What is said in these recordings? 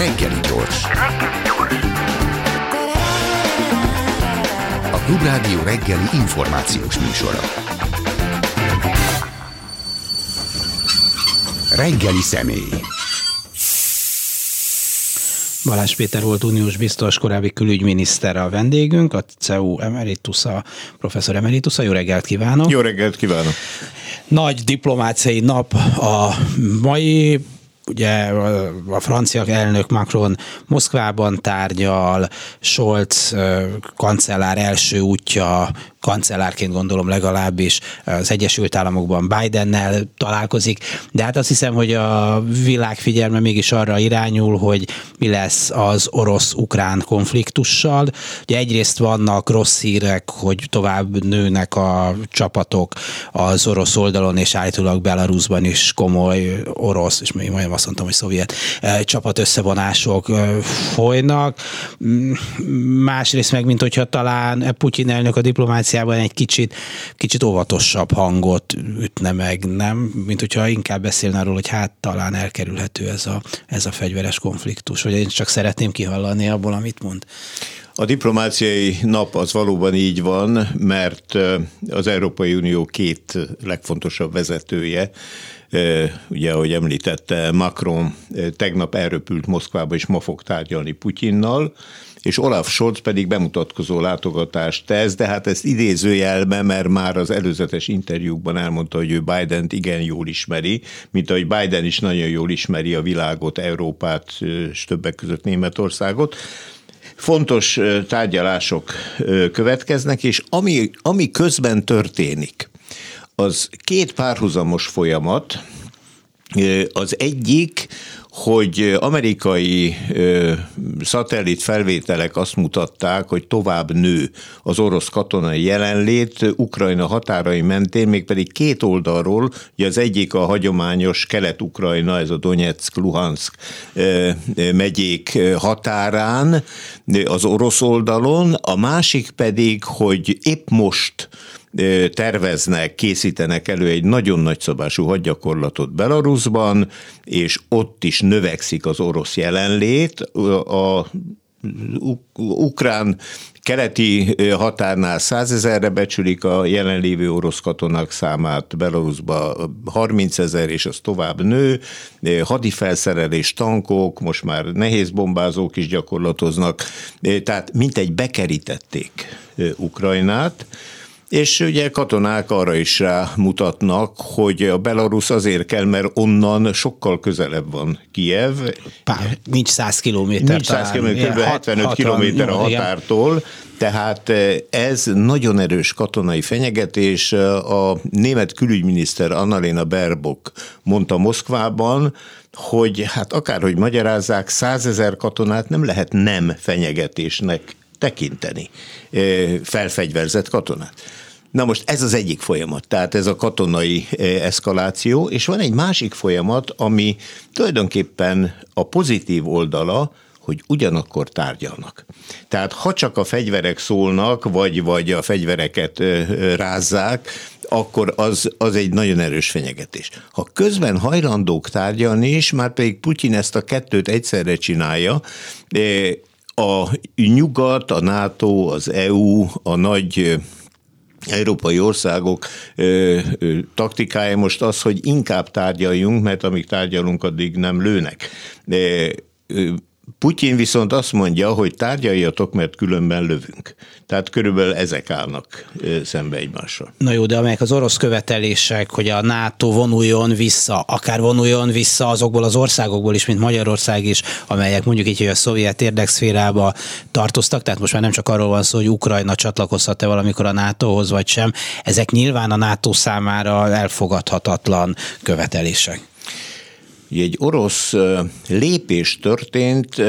Reggeli gyors. A Klubrádió reggeli információs műsora. Reggeli személy. Balázs Péter volt uniós biztos, korábbi külügyminiszter a vendégünk, a CEU emeritusa, professzor emeritusa. Jó reggelt kívánok! Jó reggelt kívánok! Nagy diplomáciai nap a mai ugye a francia elnök Macron Moszkvában tárgyal, Scholz kancellár első útja kancellárként gondolom legalábbis az Egyesült Államokban Bidennel találkozik, de hát azt hiszem, hogy a világ figyelme mégis arra irányul, hogy mi lesz az orosz-ukrán konfliktussal. Ugye egyrészt vannak rossz hírek, hogy tovább nőnek a csapatok az orosz oldalon, és állítólag Belarusban is komoly orosz, és még majdnem azt mondtam, hogy szovjet csapat összevonások folynak. Másrészt meg, mint hogyha talán Putyin elnök a diplomácia diplomáciában egy kicsit, kicsit óvatosabb hangot ütne meg, nem? Mint hogyha inkább beszélne arról, hogy hát talán elkerülhető ez a, ez a fegyveres konfliktus, vagy én csak szeretném kihallani abból, amit mond. A diplomáciai nap az valóban így van, mert az Európai Unió két legfontosabb vezetője, ugye ahogy említette, Macron tegnap elröpült Moszkvába, és ma fog tárgyalni Putyinnal, és Olaf Scholz pedig bemutatkozó látogatást tesz, de hát ezt idézőjelbe, mert már az előzetes interjúkban elmondta, hogy ő Biden-t igen jól ismeri, mint ahogy Biden is nagyon jól ismeri a világot, Európát, és többek között Németországot. Fontos tárgyalások következnek, és ami, ami közben történik, az két párhuzamos folyamat, az egyik hogy amerikai szatellit felvételek azt mutatták, hogy tovább nő az orosz katonai jelenlét Ukrajna határai mentén, mégpedig két oldalról, ugye az egyik a hagyományos kelet-ukrajna, ez a Donetsk, Luhansk ö, megyék határán, az orosz oldalon, a másik pedig, hogy épp most terveznek, készítenek elő egy nagyon nagyszabású hadgyakorlatot Belarusban, és ott is növekszik az orosz jelenlét. A ukrán keleti határnál százezerre becsülik a jelenlévő orosz katonák számát, Belarusba 30 ezer, és az tovább nő. Hadifelszerelés, tankok, most már nehéz bombázók is gyakorlatoznak, tehát mintegy bekerítették Ukrajnát, és ugye katonák arra is rá mutatnak, hogy a Belarus azért kell, mert onnan sokkal közelebb van Kiev. Pár, nincs 100 kilométer. Nincs 100 kilométer, kb. 75 kilométer a határtól. Tehát eh, ez nagyon erős katonai fenyegetés. A német külügyminiszter Annalena Baerbock mondta Moszkvában, hogy hát akárhogy magyarázzák, százezer katonát nem lehet nem fenyegetésnek tekinteni, felfegyverzett katonát. Na most ez az egyik folyamat, tehát ez a katonai eszkaláció, és van egy másik folyamat, ami tulajdonképpen a pozitív oldala, hogy ugyanakkor tárgyalnak. Tehát ha csak a fegyverek szólnak, vagy, vagy a fegyvereket rázzák, akkor az, az egy nagyon erős fenyegetés. Ha közben hajlandók tárgyalni, és már pedig Putyin ezt a kettőt egyszerre csinálja, a nyugat, a NATO, az EU, a nagy európai országok ö, ö, taktikája most az, hogy inkább tárgyaljunk, mert amíg tárgyalunk, addig nem lőnek. De, Putyin viszont azt mondja, hogy tárgyaljatok, mert különben lövünk. Tehát körülbelül ezek állnak szembe egymással. Na jó, de amelyek az orosz követelések, hogy a NATO vonuljon vissza, akár vonuljon vissza azokból az országokból is, mint Magyarország is, amelyek mondjuk így, hogy a szovjet érdekszférába tartoztak, tehát most már nem csak arról van szó, hogy Ukrajna csatlakozhat-e valamikor a NATO-hoz, vagy sem. Ezek nyilván a NATO számára elfogadhatatlan követelések. Egy orosz lépés történt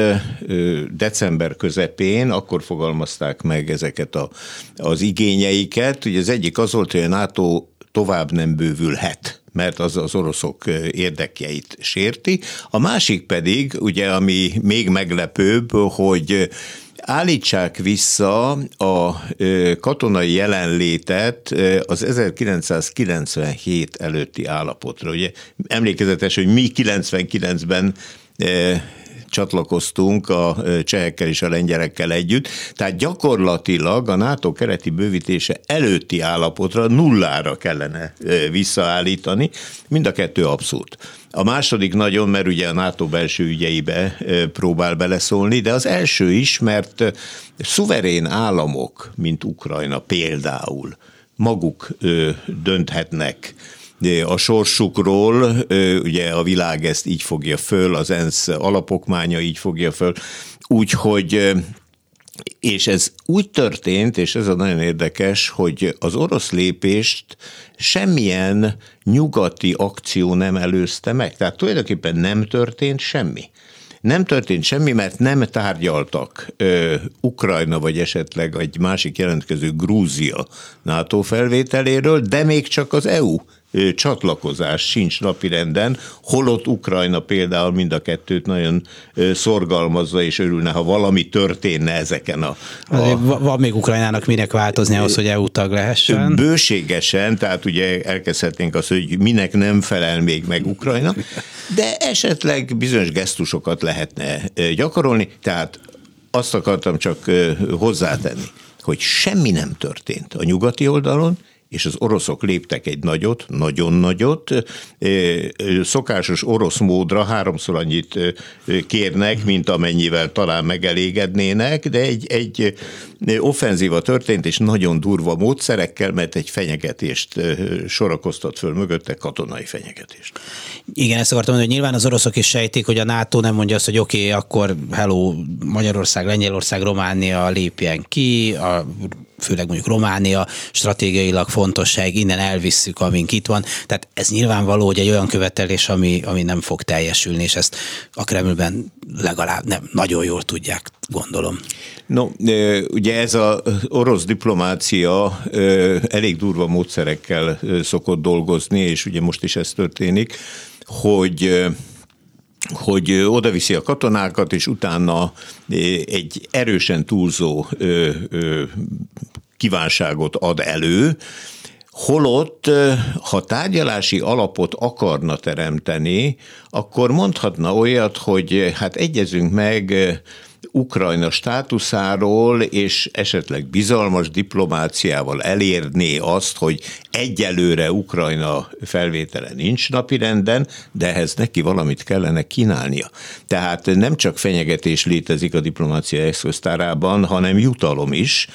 december közepén, akkor fogalmazták meg ezeket a, az igényeiket. Ugye az egyik az volt, hogy a NATO tovább nem bővülhet mert az az oroszok érdekeit sérti. A másik pedig, ugye, ami még meglepőbb, hogy állítsák vissza a katonai jelenlétet az 1997 előtti állapotra. Ugye emlékezetes, hogy mi 99-ben csatlakoztunk a csehekkel és a lengyelekkel együtt, tehát gyakorlatilag a NATO kereti bővítése előtti állapotra nullára kellene visszaállítani, mind a kettő abszurd. A második nagyon, mert ugye a NATO belső ügyeibe próbál beleszólni, de az első is, mert szuverén államok, mint Ukrajna például, maguk dönthetnek a sorsukról, ugye a világ ezt így fogja föl, az ENSZ alapokmánya így fogja föl, úgyhogy és ez úgy történt, és ez a nagyon érdekes, hogy az orosz lépést semmilyen nyugati akció nem előzte meg. Tehát tulajdonképpen nem történt semmi. Nem történt semmi, mert nem tárgyaltak ö, Ukrajna, vagy esetleg egy másik jelentkező Grúzia NATO felvételéről, de még csak az EU csatlakozás sincs napirenden, holott Ukrajna például mind a kettőt nagyon szorgalmazza, és örülne, ha valami történne ezeken a... a... Van még Ukrajnának minek változni ahhoz, hogy EU tag lehessen? Bőségesen, tehát ugye elkezdhetnénk azt, hogy minek nem felel még meg Ukrajna, de esetleg bizonyos gesztusokat lehetne gyakorolni, tehát azt akartam csak hozzátenni, hogy semmi nem történt a nyugati oldalon, és az oroszok léptek egy nagyot, nagyon nagyot, szokásos orosz módra háromszor annyit kérnek, mint amennyivel talán megelégednének, de egy, egy offenzíva történt, és nagyon durva módszerekkel, mert egy fenyegetést sorakoztat föl mögötte, katonai fenyegetést. Igen, ezt akartam mondani, hogy nyilván az oroszok is sejtik, hogy a NATO nem mondja azt, hogy oké, okay, akkor hello, Magyarország, Lengyelország, Románia lépjen ki, a főleg mondjuk Románia stratégiailag fontosság, innen elvisszük, amink itt van. Tehát ez nyilvánvaló, hogy egy olyan követelés, ami, ami nem fog teljesülni, és ezt a Kremlben legalább nem nagyon jól tudják, gondolom. No, ugye ez az orosz diplomácia elég durva módszerekkel szokott dolgozni, és ugye most is ez történik, hogy hogy odaviszi a katonákat, és utána egy erősen túlzó kívánságot ad elő, Holott, ha tárgyalási alapot akarna teremteni, akkor mondhatna olyat, hogy hát egyezünk meg Ukrajna státuszáról, és esetleg bizalmas diplomáciával elérné azt, hogy egyelőre Ukrajna felvétele nincs napirenden, de ehhez neki valamit kellene kínálnia. Tehát nem csak fenyegetés létezik a diplomácia eszköztárában, hanem jutalom is,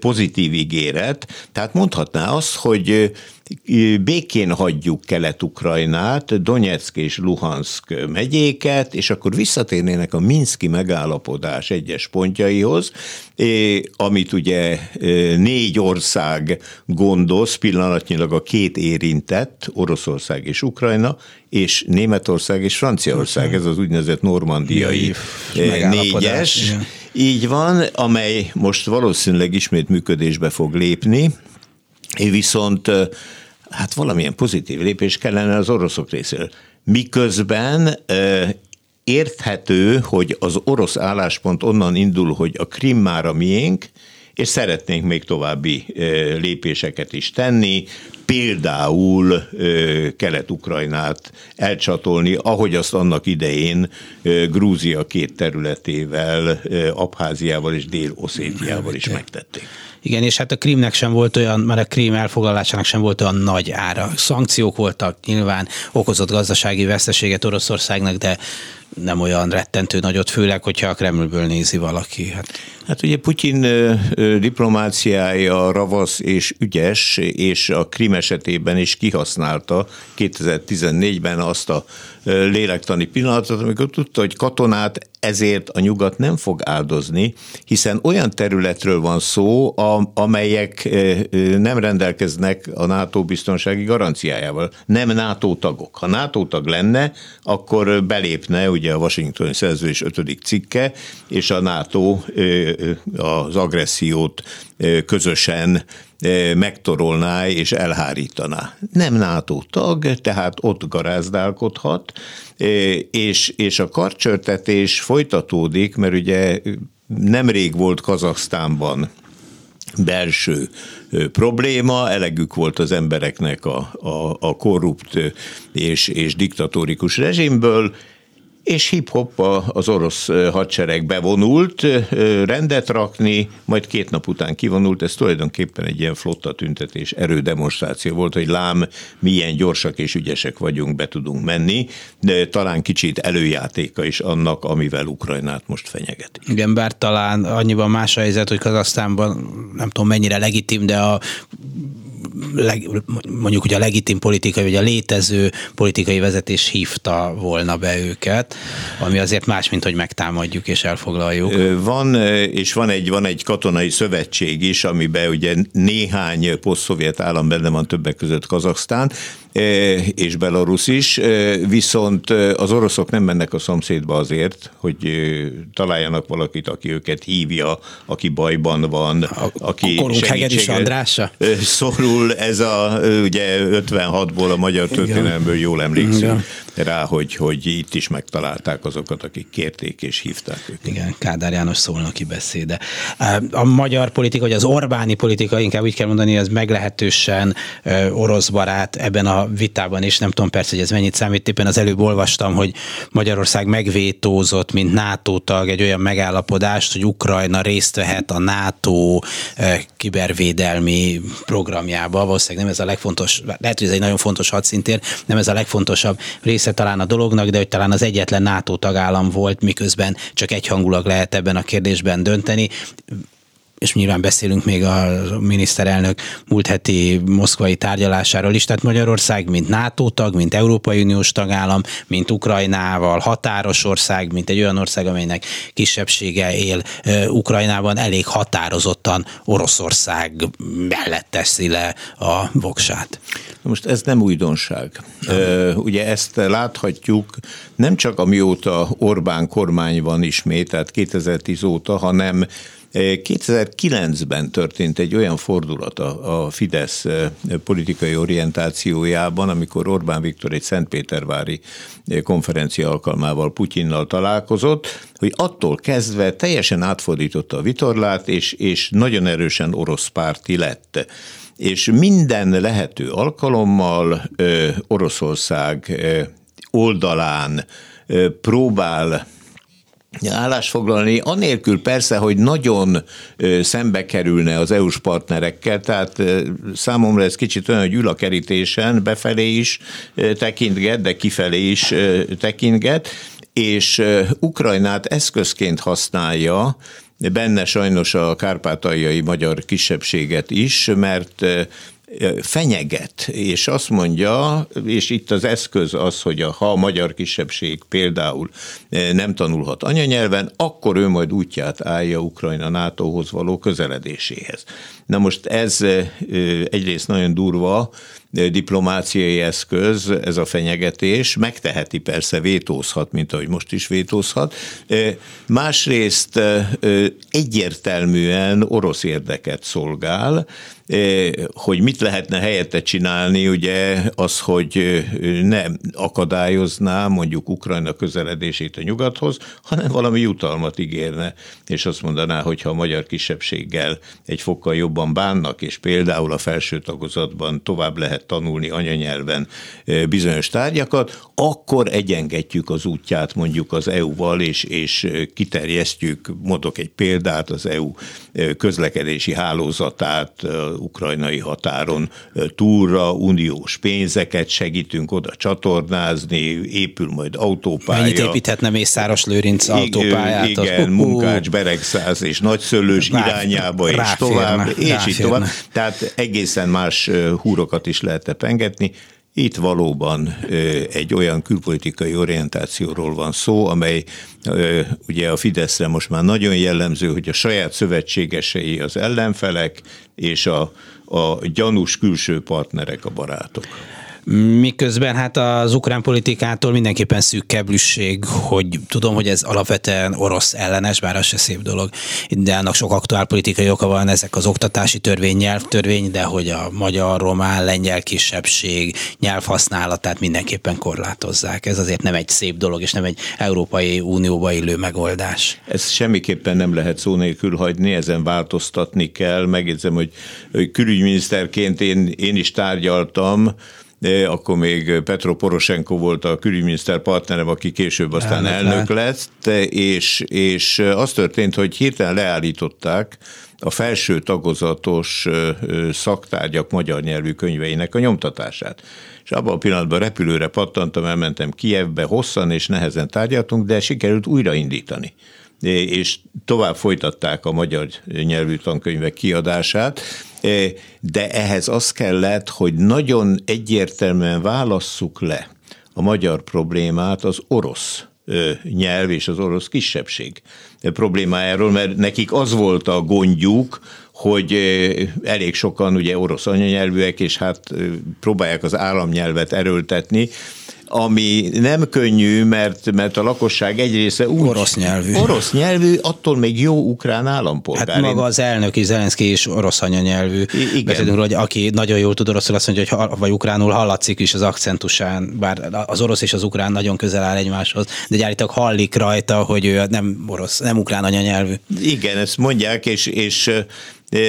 pozitív ígéret. Tehát mondhatná azt, hogy békén hagyjuk Kelet-Ukrajnát, Donetsk és Luhansk megyéket, és akkor visszatérnének a Minszki megállapodás egyes pontjaihoz, amit ugye négy ország gondoz, pillanatnyilag a két érintett, Oroszország és Ukrajna, és Németország és Franciaország, ez az úgynevezett normandiai négyes. Így van, amely most valószínűleg ismét működésbe fog lépni, viszont hát valamilyen pozitív lépés kellene az oroszok részéről. Miközben érthető, hogy az orosz álláspont onnan indul, hogy a Krim már a miénk, és szeretnénk még további lépéseket is tenni, például Kelet-Ukrajnát elcsatolni, ahogy azt annak idején Grúzia két területével, Abháziával és Dél-Oszétiával is megtették. Igen, és hát a Krímnek sem volt olyan, mert a Krím elfoglalásának sem volt olyan nagy ára. Szankciók voltak, nyilván okozott gazdasági veszteséget Oroszországnak, de nem olyan rettentő nagyot, főleg, hogyha a Kremlből nézi valaki. Hát, hát ugye Putyin diplomáciája ravasz és ügyes, és a Krim esetében is kihasználta 2014-ben azt a lélektani pillanatot, amikor tudta, hogy katonát ezért a nyugat nem fog áldozni, hiszen olyan területről van szó, amelyek nem rendelkeznek a NATO biztonsági garanciájával. Nem NATO tagok. Ha NATO tag lenne, akkor belépne ugye a Washingtoni szerződés 5. cikke, és a NATO az agressziót közösen megtorolná és elhárítaná. Nem NATO tag, tehát ott garázdálkodhat, és, és a karcsörtetés folytatódik, mert ugye nemrég volt Kazaksztánban belső probléma, elegük volt az embereknek a, a, a korrupt és, és diktatórikus rezsimből, és hip-hop az orosz hadsereg bevonult, rendet rakni, majd két nap után kivonult, ez tulajdonképpen egy ilyen flotta tüntetés, erődemonstráció volt, hogy lám, milyen gyorsak és ügyesek vagyunk, be tudunk menni, de talán kicsit előjátéka is annak, amivel Ukrajnát most fenyeget. Igen, bár talán annyiban más a helyzet, hogy Kazasztánban nem tudom mennyire legitim, de a leg, mondjuk ugye a legitim politikai, vagy a létező politikai vezetés hívta volna be őket, ami azért más, mint hogy megtámadjuk és elfoglaljuk. Van, és van egy, van egy katonai szövetség is, amiben ugye néhány poszt-szovjet állam benne van többek között Kazaksztán, és Belarus is, viszont az oroszok nem mennek a szomszédba azért, hogy találjanak valakit, aki őket hívja, aki bajban van, aki Hegedűs Andrása? Szorul ez a, ugye 56-ból a magyar történelemből jól emlékszünk Igen. Rá, hogy, hogy itt is megtalálták azokat, akik kérték és hívták őket. Igen, Kádár János szólnoki beszéde. A magyar politika, vagy az Orbáni politika, inkább úgy kell mondani, ez meglehetősen orosz barát ebben a vitában is, nem tudom persze, hogy ez mennyit számít, éppen az előbb olvastam, hogy Magyarország megvétózott, mint NATO tag egy olyan megállapodást, hogy Ukrajna részt vehet a NATO kibervédelmi programjába. Valószínűleg nem ez a legfontos, lehet, hogy ez egy nagyon fontos hadszintér, nem ez a legfontosabb része talán a dolognak, de hogy talán az egyetlen NATO tagállam volt, miközben csak egyhangulag lehet ebben a kérdésben dönteni és nyilván beszélünk még a miniszterelnök múlt heti moszkvai tárgyalásáról is, tehát Magyarország, mint NATO tag, mint Európai Uniós tagállam, mint Ukrajnával határos ország, mint egy olyan ország, amelynek kisebbsége él Ukrajnában, elég határozottan Oroszország mellett teszi le a voksát. Most ez nem újdonság. Ugye ezt láthatjuk nem csak amióta Orbán kormány van ismét, tehát 2010 óta, hanem 2009-ben történt egy olyan fordulat a, a Fidesz politikai orientációjában, amikor Orbán Viktor egy Szentpétervári konferencia alkalmával Putyinnal találkozott, hogy attól kezdve teljesen átfordította a vitorlát, és, és nagyon erősen orosz párti lett. És minden lehető alkalommal ö, Oroszország ö, oldalán ö, próbál állásfoglalni, anélkül persze, hogy nagyon szembe kerülne az EU-s partnerekkel, tehát számomra ez kicsit olyan, hogy ül a kerítésen, befelé is tekintget, de kifelé is tekintget, és Ukrajnát eszközként használja, benne sajnos a kárpátaljai magyar kisebbséget is, mert fenyeget, és azt mondja, és itt az eszköz az, hogy a, ha a magyar kisebbség például nem tanulhat anyanyelven, akkor ő majd útját állja Ukrajna NATO-hoz való közeledéséhez. Na most ez egyrészt nagyon durva, diplomáciai eszköz, ez a fenyegetés, megteheti persze, vétózhat, mint ahogy most is vétózhat. Másrészt egyértelműen orosz érdeket szolgál, hogy mit lehetne helyette csinálni, ugye az, hogy nem akadályozná mondjuk Ukrajna közeledését a nyugathoz, hanem valami jutalmat ígérne, és azt mondaná, hogy ha a magyar kisebbséggel egy fokkal jobban bánnak, és például a felső tagozatban tovább lehet tanulni anyanyelven bizonyos tárgyakat, akkor egyengetjük az útját mondjuk az EU-val, és, és kiterjesztjük, mondok egy példát, az EU közlekedési hálózatát ukrajnai határon túlra, uniós pénzeket segítünk oda csatornázni, épül majd autópálya. Mennyit építhetne Mészáros Lőrinc autópályát? Igen, uh, Munkács, Beregszáz és Nagyszőlős rá, irányába, és tovább, és így tovább. Tehát egészen más húrokat is lehet pengetni. Itt valóban egy olyan külpolitikai orientációról van szó, amely ugye a Fideszre most már nagyon jellemző, hogy a saját szövetségesei az ellenfelek, és a, a gyanús külső partnerek a barátok. Miközben hát az ukrán politikától mindenképpen szűk keblüsség, hogy tudom, hogy ez alapvetően orosz ellenes, bár az se szép dolog, de annak sok aktuál politikai oka van, ezek az oktatási törvény, nyelvtörvény, de hogy a magyar, román, lengyel kisebbség nyelvhasználatát mindenképpen korlátozzák. Ez azért nem egy szép dolog, és nem egy Európai Unióba illő megoldás. Ez semmiképpen nem lehet szó nélkül hagyni, ezen változtatni kell. Megjegyzem, hogy külügyminiszterként én, én is tárgyaltam akkor még Petro Poroshenko volt a külügyminiszter partnerem, aki később aztán elnök, elnök lett, és, és az történt, hogy hirtelen leállították a felső tagozatos szaktárgyak magyar nyelvű könyveinek a nyomtatását. És abban a pillanatban repülőre pattantam, elmentem Kievbe, hosszan és nehezen tárgyaltunk, de sikerült újraindítani. És tovább folytatták a magyar nyelvű tankönyvek kiadását, de ehhez az kellett, hogy nagyon egyértelműen válasszuk le a magyar problémát az orosz nyelv és az orosz kisebbség problémájáról, mert nekik az volt a gondjuk, hogy elég sokan ugye orosz anyanyelvűek, és hát próbálják az államnyelvet erőltetni, ami nem könnyű, mert, mert a lakosság egy része úgy... Orosz nyelvű. Orosz nyelvű, attól még jó ukrán állampolgár. Hát maga az elnök is, Zelenszky is orosz anyanyelvű. Igen. Beszélünk, hogy aki nagyon jól tud oroszul, azt mondja, hogy vagy ukránul hallatszik is az akcentusán, bár az orosz és az ukrán nagyon közel áll egymáshoz, de gyárítok hallik rajta, hogy ő nem orosz, nem ukrán anyanyelvű. Igen, ezt mondják, és, és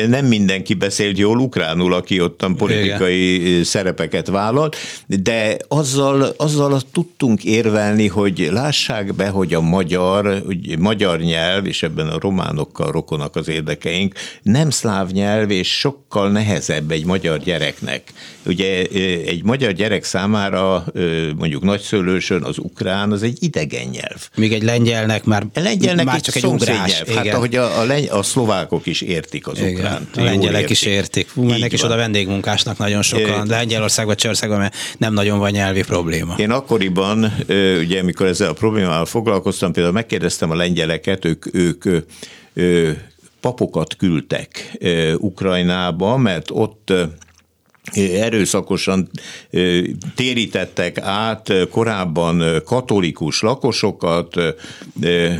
nem mindenki beszélt jól ukránul, aki ottan politikai Igen. szerepeket vállalt, de azzal, azzal tudtunk érvelni, hogy lássák be, hogy a magyar, hogy magyar nyelv, és ebben a románokkal rokonak az érdekeink, nem szláv nyelv, és sokkal nehezebb egy magyar gyereknek. Ugye egy magyar gyerek számára mondjuk nagyszőlősön az ukrán az egy idegen nyelv. Még egy lengyelnek már, lengyelnek már csak egy ugrás. Nyelv. Hát ahogy a, a, a szlovákok is értik az ukránt. A lengyelek is értik. Hú, mennek is oda vendégmunkásnak nagyon sokan. De Lengyelországban, Csországban mert nem nagyon van nyelvi probléma. Én akkoriban, ugye amikor ezzel a problémával foglalkoztam, például megkérdeztem a lengyeleket, ők, ők papokat küldtek Ukrajnába, mert ott erőszakosan térítettek át korábban katolikus lakosokat,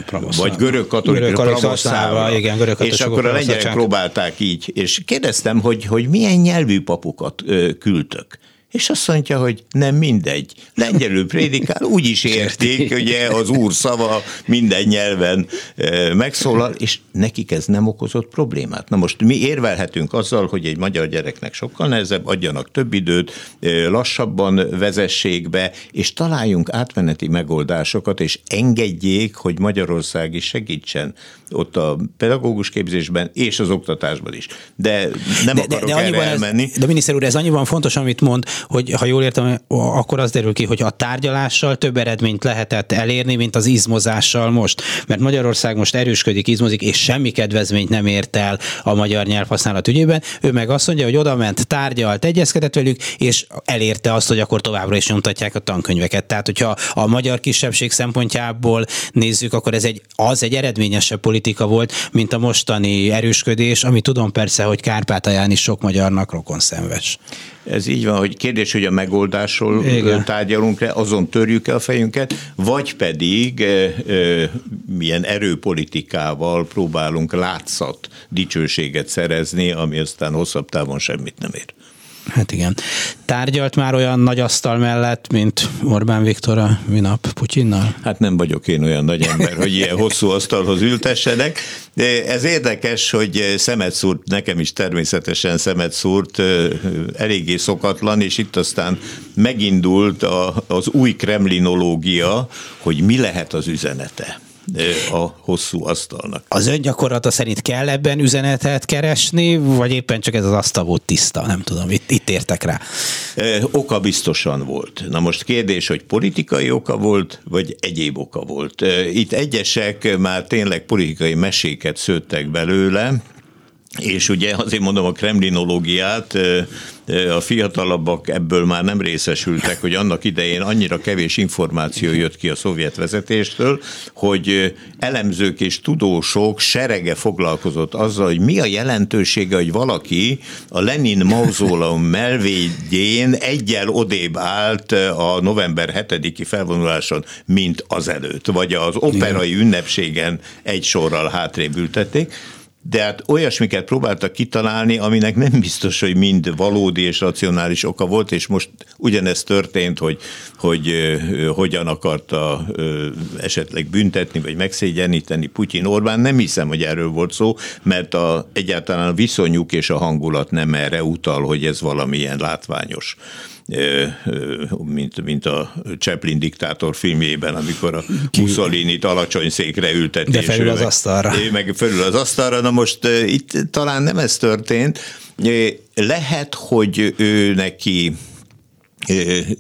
Pravoszláv. vagy görög katolikus, pravoszláva, igen, görög és akkor a lengyelek próbálták így, és kérdeztem, hogy, hogy milyen nyelvű papokat küldtök. És azt mondja, hogy nem mindegy. Lengyelül prédikál, úgy is értik, ugye az úr szava minden nyelven e, megszólal, és nekik ez nem okozott problémát. Na most mi érvelhetünk azzal, hogy egy magyar gyereknek sokkal nehezebb, adjanak több időt, e, lassabban vezessék be, és találjunk átmeneti megoldásokat, és engedjék, hogy Magyarország is segítsen ott a pedagógus képzésben és az oktatásban is. De nem de, akarok de, de erre elmenni. Ez, de miniszter úr, ez annyiban fontos, amit mond, hogy ha jól értem, akkor az derül ki, hogy a tárgyalással több eredményt lehetett elérni, mint az izmozással most. Mert Magyarország most erősködik, izmozik, és semmi kedvezményt nem ért el a magyar nyelvhasználat ügyében. Ő meg azt mondja, hogy oda ment, tárgyalt, egyezkedett velük, és elérte azt, hogy akkor továbbra is nyomtatják a tankönyveket. Tehát, hogyha a magyar kisebbség szempontjából nézzük, akkor ez egy, az egy eredményesebb politika volt, mint a mostani erősködés, ami tudom persze, hogy Kárpátalján is sok magyarnak rokon szenves. Ez így van, hogy kérdés, hogy a megoldásról Igen. tárgyalunk le, azon törjük el a fejünket, vagy pedig e, e, milyen erőpolitikával próbálunk látszat dicsőséget szerezni, ami aztán hosszabb távon semmit nem ér. Hát igen. Tárgyalt már olyan nagy asztal mellett, mint Orbán Viktor a minap Putyinnal? Hát nem vagyok én olyan nagy ember, hogy ilyen hosszú asztalhoz ültessenek. De ez érdekes, hogy szemet szúrt, nekem is természetesen szemet szúrt, eléggé szokatlan, és itt aztán megindult az új kremlinológia, hogy mi lehet az üzenete a hosszú asztalnak. Az öngyakorlata szerint kell ebben üzenetet keresni, vagy éppen csak ez az asztal volt tiszta? Nem tudom, itt, itt értek rá. Oka biztosan volt. Na most kérdés, hogy politikai oka volt, vagy egyéb oka volt. Itt egyesek már tényleg politikai meséket szőttek belőle, és ugye azért mondom a kremlinológiát, a fiatalabbak ebből már nem részesültek, hogy annak idején annyira kevés információ jött ki a szovjet vezetéstől, hogy elemzők és tudósok serege foglalkozott azzal, hogy mi a jelentősége, hogy valaki a Lenin mauzóleum melvédjén egyel odébb állt a november 7-i felvonuláson, mint azelőtt, vagy az operai ünnepségen egy sorral hátrébb ültették de hát olyasmiket próbáltak kitalálni, aminek nem biztos, hogy mind valódi és racionális oka volt, és most ugyanezt történt, hogy, hogy hogyan akarta esetleg büntetni, vagy megszégyeníteni Putyin Orbán. Nem hiszem, hogy erről volt szó, mert a, egyáltalán a viszonyuk és a hangulat nem erre utal, hogy ez valamilyen látványos mint, mint a Chaplin diktátor filmjében, amikor a Mussolini-t alacsony székre ülteti. De felül az asztalra. Ő meg felül az asztalra. Na most itt talán nem ez történt. Lehet, hogy ő neki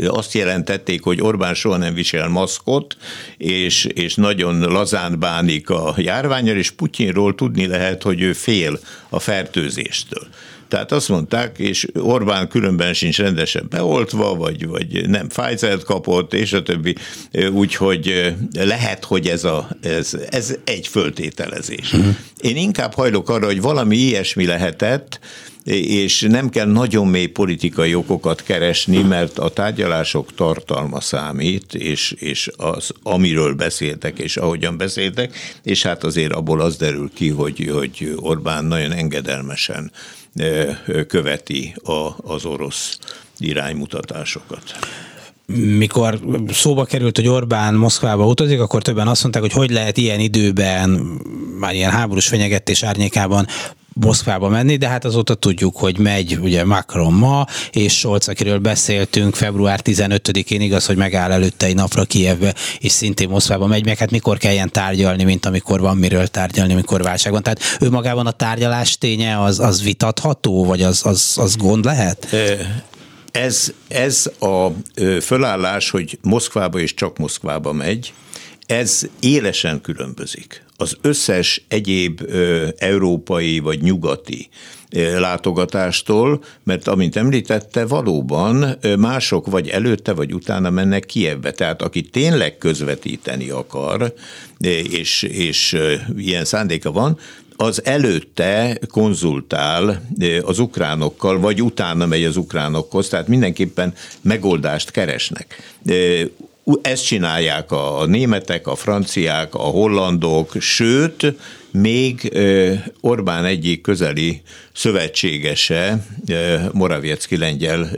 azt jelentették, hogy Orbán soha nem visel maszkot, és, és nagyon lazán bánik a járványal, és Putyinról tudni lehet, hogy ő fél a fertőzéstől. Tehát azt mondták, és Orbán különben sincs rendesen beoltva, vagy, vagy nem Pfizer-t kapott, és a többi, úgyhogy lehet, hogy ez, a, ez, ez egy föltételezés. Uh-huh. Én inkább hajlok arra, hogy valami ilyesmi lehetett, és nem kell nagyon mély politikai okokat keresni, mert a tárgyalások tartalma számít, és, és az, amiről beszéltek, és ahogyan beszéltek, és hát azért abból az derül ki, hogy, hogy Orbán nagyon engedelmesen követi a, az orosz iránymutatásokat. Mikor szóba került, hogy Orbán Moszkvába utazik, akkor többen azt mondták, hogy hogy lehet ilyen időben, már ilyen háborús fenyegetés árnyékában Moszkvába menni, de hát azóta tudjuk, hogy megy ugye Macron ma, és Scholz, akiről beszéltünk, február 15-én igaz, hogy megáll előtte egy napra Kievbe, és szintén Moszkvába megy, meg hát mikor kelljen tárgyalni, mint amikor van miről tárgyalni, mikor válság van. Tehát ő magában a tárgyalás ténye az, az vitatható, vagy az, az, az gond lehet? Ez, ez a fölállás, hogy Moszkvába és csak Moszkvába megy, ez élesen különbözik. Az összes egyéb európai vagy nyugati látogatástól, mert amint említette, valóban mások vagy előtte, vagy utána mennek Kievbe. Tehát aki tényleg közvetíteni akar, és, és ilyen szándéka van, az előtte konzultál az ukránokkal, vagy utána megy az ukránokhoz, tehát mindenképpen megoldást keresnek. Ezt csinálják a németek, a franciák, a hollandok, sőt, még Orbán egyik közeli szövetségese, Moraviecki lengyel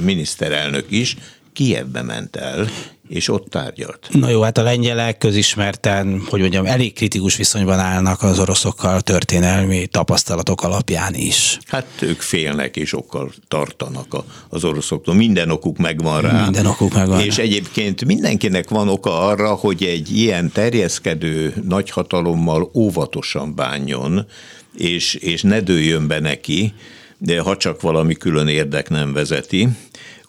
miniszterelnök is Kievbe ment el, és ott tárgyalt. Na jó, hát a lengyelek közismerten, hogy mondjam, elég kritikus viszonyban állnak az oroszokkal történelmi tapasztalatok alapján is. Hát ők félnek és okkal tartanak az oroszoktól. Minden okuk megvan rá. Minden okuk megvan. És egyébként mindenkinek van oka arra, hogy egy ilyen terjeszkedő nagyhatalommal óvatosan bánjon, és, és ne dőljön be neki, de ha csak valami külön érdek nem vezeti.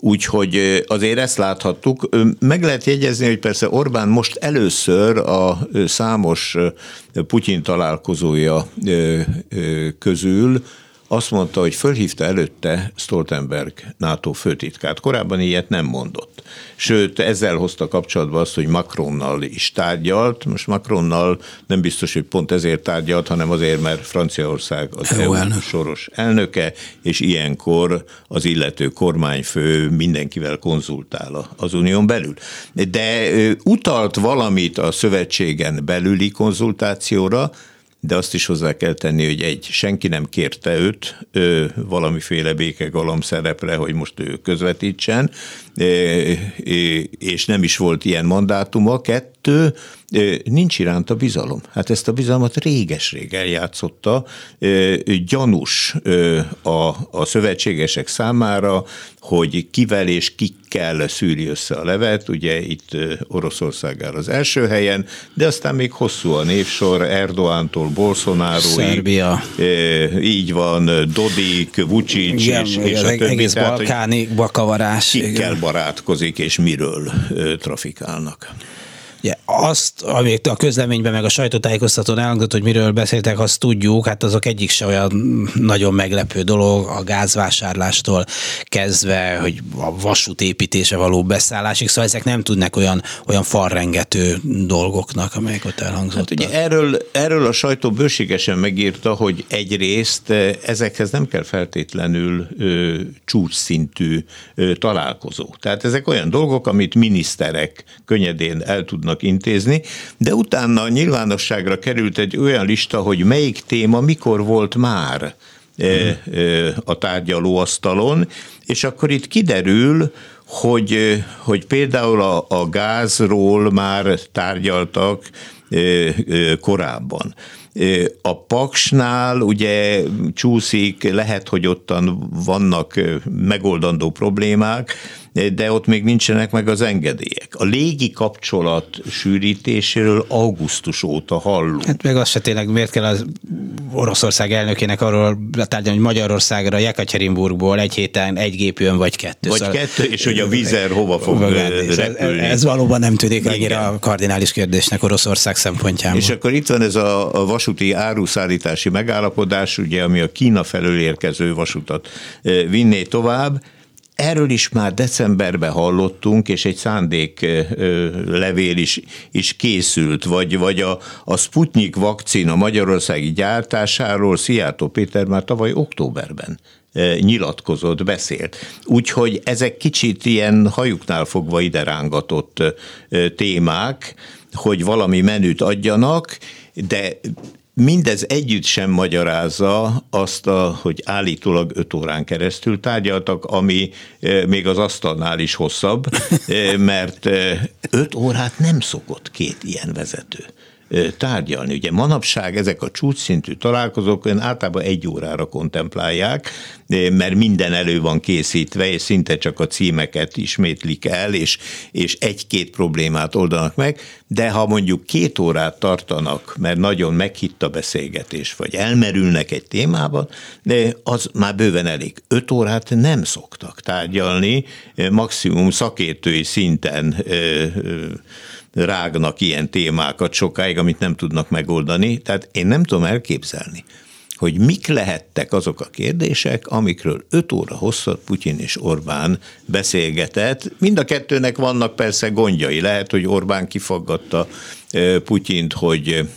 Úgyhogy azért ezt láthattuk. Meg lehet jegyezni, hogy persze Orbán most először a számos Putyin találkozója közül azt mondta, hogy fölhívta előtte Stoltenberg NATO főtitkát. Korábban ilyet nem mondott. Sőt, ezzel hozta kapcsolatba azt, hogy Macronnal is tárgyalt. Most Macronnal nem biztos, hogy pont ezért tárgyalt, hanem azért, mert Franciaország az EU elnök. soros elnöke, és ilyenkor az illető kormányfő mindenkivel konzultál az unión belül. De utalt valamit a szövetségen belüli konzultációra, de azt is hozzá kell tenni, hogy egy, senki nem kérte őt ő, valamiféle békegalom szerepre, hogy most ő közvetítsen, és nem is volt ilyen mandátuma. Kettő, nincs iránta bizalom. Hát ezt a bizalmat réges-rég eljátszotta. Gyanús a, a szövetségesek számára, hogy kivel és kikkel szűri össze a levet. Ugye itt Oroszország áll az első helyen, de aztán még hosszú a névsor, Erdoántól Bolsonaro. Szerbia. Így van, Dodik, Vucic Igen, és, és a többi. Egész tehát, balkáni bakavarás. Kikkel barátkozik és miről trafikálnak. Ugye azt, amit a közleményben meg a sajtótájékoztatón elhangzott, hogy miről beszéltek, azt tudjuk, hát azok egyik se olyan nagyon meglepő dolog, a gázvásárlástól kezdve, hogy a vasút építése való beszállásig, szóval ezek nem tudnak olyan, olyan falrengető dolgoknak, amelyek ott elhangzottak. Hát ugye erről, erről a sajtó bőségesen megírta, hogy egyrészt ezekhez nem kell feltétlenül ö, csúcsszintű ö, találkozó. Tehát ezek olyan dolgok, amit miniszterek könnyedén el tudnak tudnak intézni, de utána nyilvánosságra került egy olyan lista, hogy melyik téma mikor volt már e, e, a tárgyalóasztalon, és akkor itt kiderül, hogy, hogy például a, a gázról már tárgyaltak korábban. A Paksnál ugye csúszik, lehet, hogy ottan vannak megoldandó problémák, de ott még nincsenek meg az engedélyek. A légi kapcsolat sűrítéséről augusztus óta hallunk. Hát meg azt se tényleg, miért kell az Oroszország elnökének arról tárgyalni, hogy Magyarországra, Jekaterinburgból egy héten egy gép jön, vagy kettő. Vagy szóval kettő, és hogy a vízer hova fog repülni. Ez, ez valóban nem tűnik annyira a kardinális kérdésnek Oroszország szempontjából. És akkor itt van ez a vasúti áruszállítási megállapodás, ugye, ami a Kína felől érkező vasutat vinné tovább, Erről is már decemberben hallottunk, és egy szándék levél is, is készült, vagy, vagy a, a Sputnik vakcina magyarországi gyártásáról Szijjártó Péter már tavaly októberben nyilatkozott, beszélt. Úgyhogy ezek kicsit ilyen hajuknál fogva ide rángatott témák, hogy valami menüt adjanak, de Mindez együtt sem magyarázza azt, a, hogy állítólag öt órán keresztül tárgyaltak, ami eh, még az asztalnál is hosszabb, eh, mert eh, öt órát nem szokott két ilyen vezető tárgyalni. Ugye manapság ezek a csúcsszintű találkozók olyan általában egy órára kontemplálják, mert minden elő van készítve, és szinte csak a címeket ismétlik el, és, és egy-két problémát oldanak meg, de ha mondjuk két órát tartanak, mert nagyon meghitt a beszélgetés, vagy elmerülnek egy témában, de az már bőven elég. Öt órát nem szoktak tárgyalni, maximum szakértői szinten rágnak ilyen témákat sokáig, amit nem tudnak megoldani. Tehát én nem tudom elképzelni, hogy mik lehettek azok a kérdések, amikről öt óra hosszat Putyin és Orbán beszélgetett. Mind a kettőnek vannak persze gondjai. Lehet, hogy Orbán kifaggatta Putyint, hogy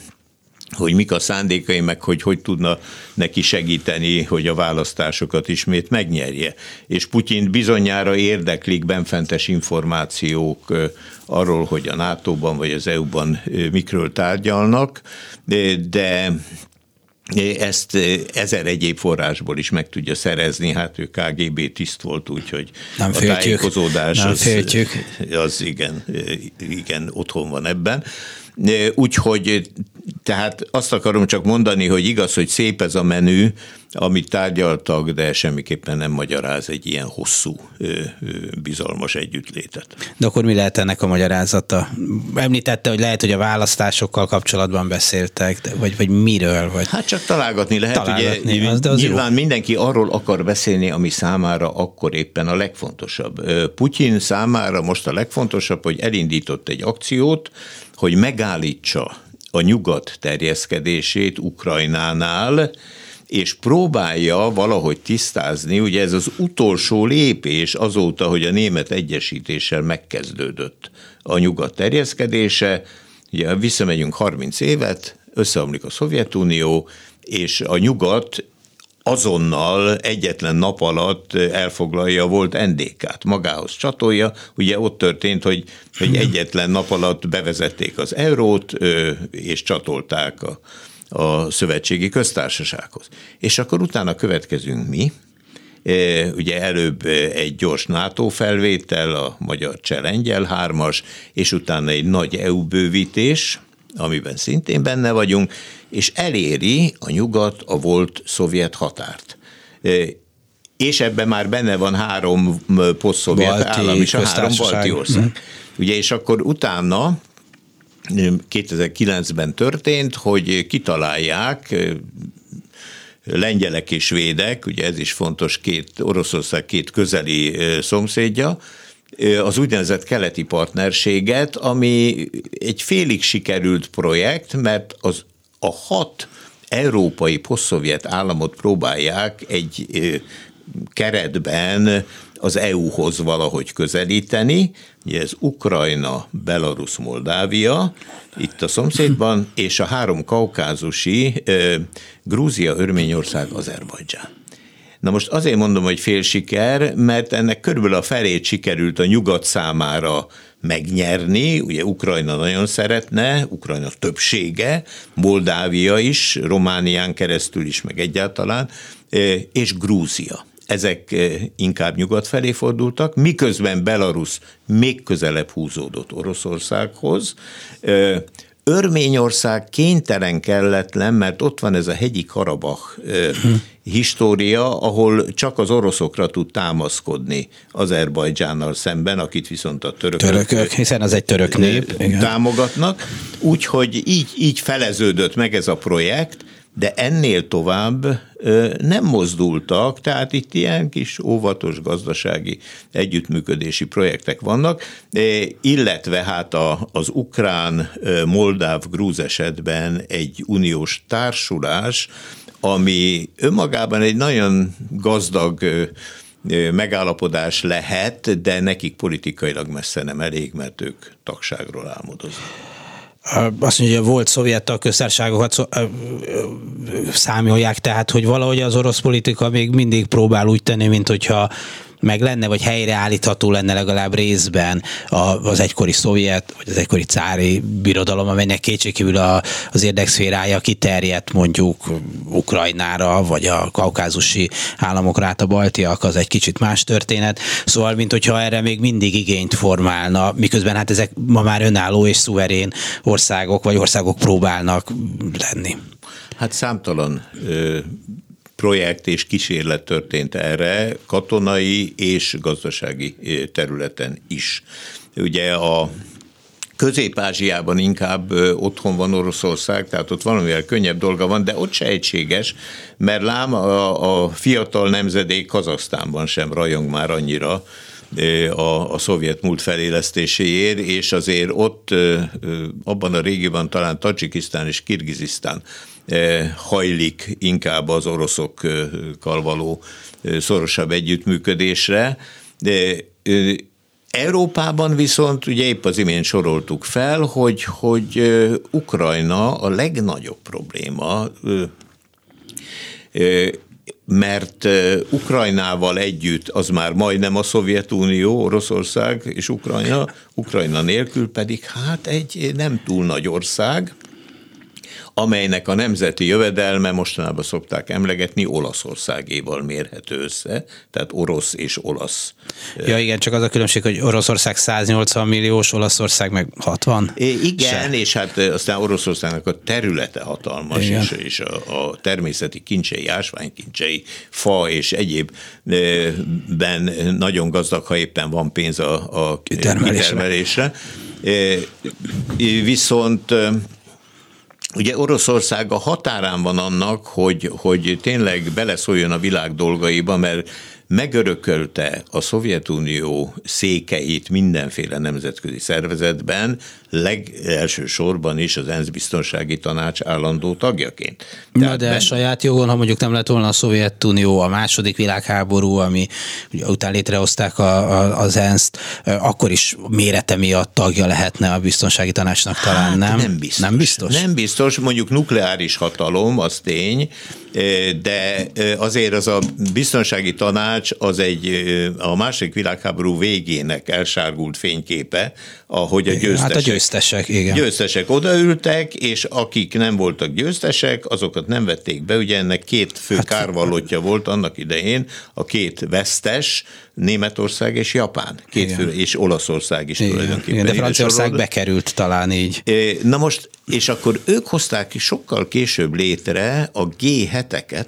hogy mik a szándékai, meg hogy hogy tudna neki segíteni, hogy a választásokat ismét megnyerje. És Putyin bizonyára érdeklik benfentes információk arról, hogy a NATO-ban vagy az EU-ban mikről tárgyalnak, de ezt ezer egyéb forrásból is meg tudja szerezni, hát ő KGB tiszt volt, úgyhogy nem a tájékozódás nem az, az igen, igen, otthon van ebben. Úgyhogy tehát azt akarom csak mondani, hogy igaz, hogy szép ez a menü, amit tárgyaltak, de semmiképpen nem magyaráz egy ilyen hosszú, bizalmas együttlétet. De akkor mi lehet ennek a magyarázata? Említette, hogy lehet, hogy a választásokkal kapcsolatban beszéltek, vagy, vagy miről? Vagy... Hát csak találgatni lehet. Találgatni, ugye, az, de az nyilván jó. mindenki arról akar beszélni, ami számára akkor éppen a legfontosabb. Putyin számára most a legfontosabb, hogy elindított egy akciót, hogy megállítsa a nyugat terjeszkedését Ukrajnánál, és próbálja valahogy tisztázni, ugye ez az utolsó lépés azóta, hogy a német egyesítéssel megkezdődött a nyugat terjeszkedése, ugye visszamegyünk 30 évet, összeomlik a Szovjetunió, és a nyugat azonnal egyetlen nap alatt elfoglalja volt NDK-t, magához csatolja. Ugye ott történt, hogy, hogy egyetlen nap alatt bevezették az eurót, és csatolták a, a szövetségi köztársasághoz. És akkor utána következünk mi, ugye előbb egy gyors NATO felvétel, a magyar cselengyel hármas, és utána egy nagy EU bővítés, amiben szintén benne vagyunk, és eléri a nyugat a volt szovjet határt. És ebben már benne van három posztszovjet állam és a három balti ország. Mm. Ugye, és akkor utána 2009-ben történt, hogy kitalálják lengyelek és védek, ugye ez is fontos, két, Oroszország két közeli szomszédja, az úgynevezett keleti partnerséget, ami egy félig sikerült projekt, mert az a hat európai posztszovjet államot próbálják egy keretben az EU-hoz valahogy közelíteni. Ugye ez Ukrajna, Belarus, Moldávia, itt a szomszédban, és a három kaukázusi, Grúzia, Örményország, Azerbajdzsán. Na most azért mondom, hogy fél siker, mert ennek körülbelül a felét sikerült a nyugat számára megnyerni, ugye Ukrajna nagyon szeretne, Ukrajna többsége, Moldávia is, Románián keresztül is, meg egyáltalán, és Grúzia. ezek inkább nyugat felé fordultak, miközben Belarus még közelebb húzódott Oroszországhoz. Örményország kénytelen kelletlen, mert ott van ez a hegyi Karabach história, ahol csak az oroszokra tud támaszkodni Azerbajdzsánnal szemben, akit viszont a törökök, törökök hiszen az egy török nép. támogatnak. Úgyhogy így, így feleződött meg ez a projekt, de ennél tovább nem mozdultak, tehát itt ilyen kis óvatos gazdasági együttműködési projektek vannak, illetve hát az ukrán, moldáv, grúz esetben egy uniós társulás, ami önmagában egy nagyon gazdag megállapodás lehet, de nekik politikailag messze nem elég, mert ők tagságról álmodoznak azt mondja, hogy volt szovjet tagköztárságokat számolják, tehát hogy valahogy az orosz politika még mindig próbál úgy tenni, mint hogyha meg lenne, vagy helyreállítható lenne legalább részben az egykori szovjet, vagy az egykori cári birodalom, amelynek kétségkívül a, az érdekszférája kiterjedt mondjuk Ukrajnára, vagy a kaukázusi államokra, át a baltiak, az egy kicsit más történet. Szóval, mint hogyha erre még mindig igényt formálna, miközben hát ezek ma már önálló és szuverén országok, vagy országok próbálnak lenni. Hát számtalan projekt és kísérlet történt erre katonai és gazdasági eh, területen is. Ugye a Közép-Ázsiában inkább otthon van Oroszország, tehát ott valamivel könnyebb dolga van, de ott se egységes, mert lám a, a fiatal nemzedék Kazasztánban sem rajong már annyira a, a szovjet múlt felélesztéséért, és azért ott abban a régióban talán Tajikisztán és Kirgizisztán hajlik inkább az oroszokkal való szorosabb együttműködésre. De Európában viszont ugye épp az imént soroltuk fel, hogy, hogy Ukrajna a legnagyobb probléma, mert Ukrajnával együtt az már majdnem a Szovjetunió, Oroszország és Ukrajna, Ukrajna nélkül pedig hát egy nem túl nagy ország, amelynek a nemzeti jövedelme mostanában szokták emlegetni Olaszországéval mérhető össze, tehát orosz és olasz. Ja igen, csak az a különbség, hogy Oroszország 180 milliós, Olaszország meg 60? É, igen, Se. és hát aztán Oroszországnak a területe hatalmas, igen. és, és a, a természeti kincsei, ásványkincsei, fa és egyéb ben nagyon gazdag, ha éppen van pénz a, a kitermelésre. Viszont Ugye Oroszország a határán van annak, hogy, hogy tényleg beleszóljon a világ dolgaiba, mert megörökölte a Szovjetunió székeit mindenféle nemzetközi szervezetben, legelső sorban is az ENSZ biztonsági tanács állandó tagjaként. Tehát Na de ben... saját jogon, ha mondjuk nem lett volna a Szovjetunió, a második világháború, ami ugye után létrehozták a, a, az ENSZ-t, akkor is mérete miatt tagja lehetne a biztonsági tanácsnak talán, hát, nem? Nem biztos. Nem biztos? Nem biztos, mondjuk nukleáris hatalom, az tény, de azért az a biztonsági tanács az egy a második világháború végének elsárgult fényképe, ahogy a győztesek, hát a győztesek, igen. győztesek odaültek, és akik nem voltak győztesek, azokat nem vették be. Ugye ennek két fő hát, kárvallottja volt annak idején, a két vesztes, Németország és Japán, két fő, és Olaszország is igen. tulajdonképpen. Igen, de Franciaország bekerült talán így. Na most, és akkor ők hozták sokkal később létre a G7-eket,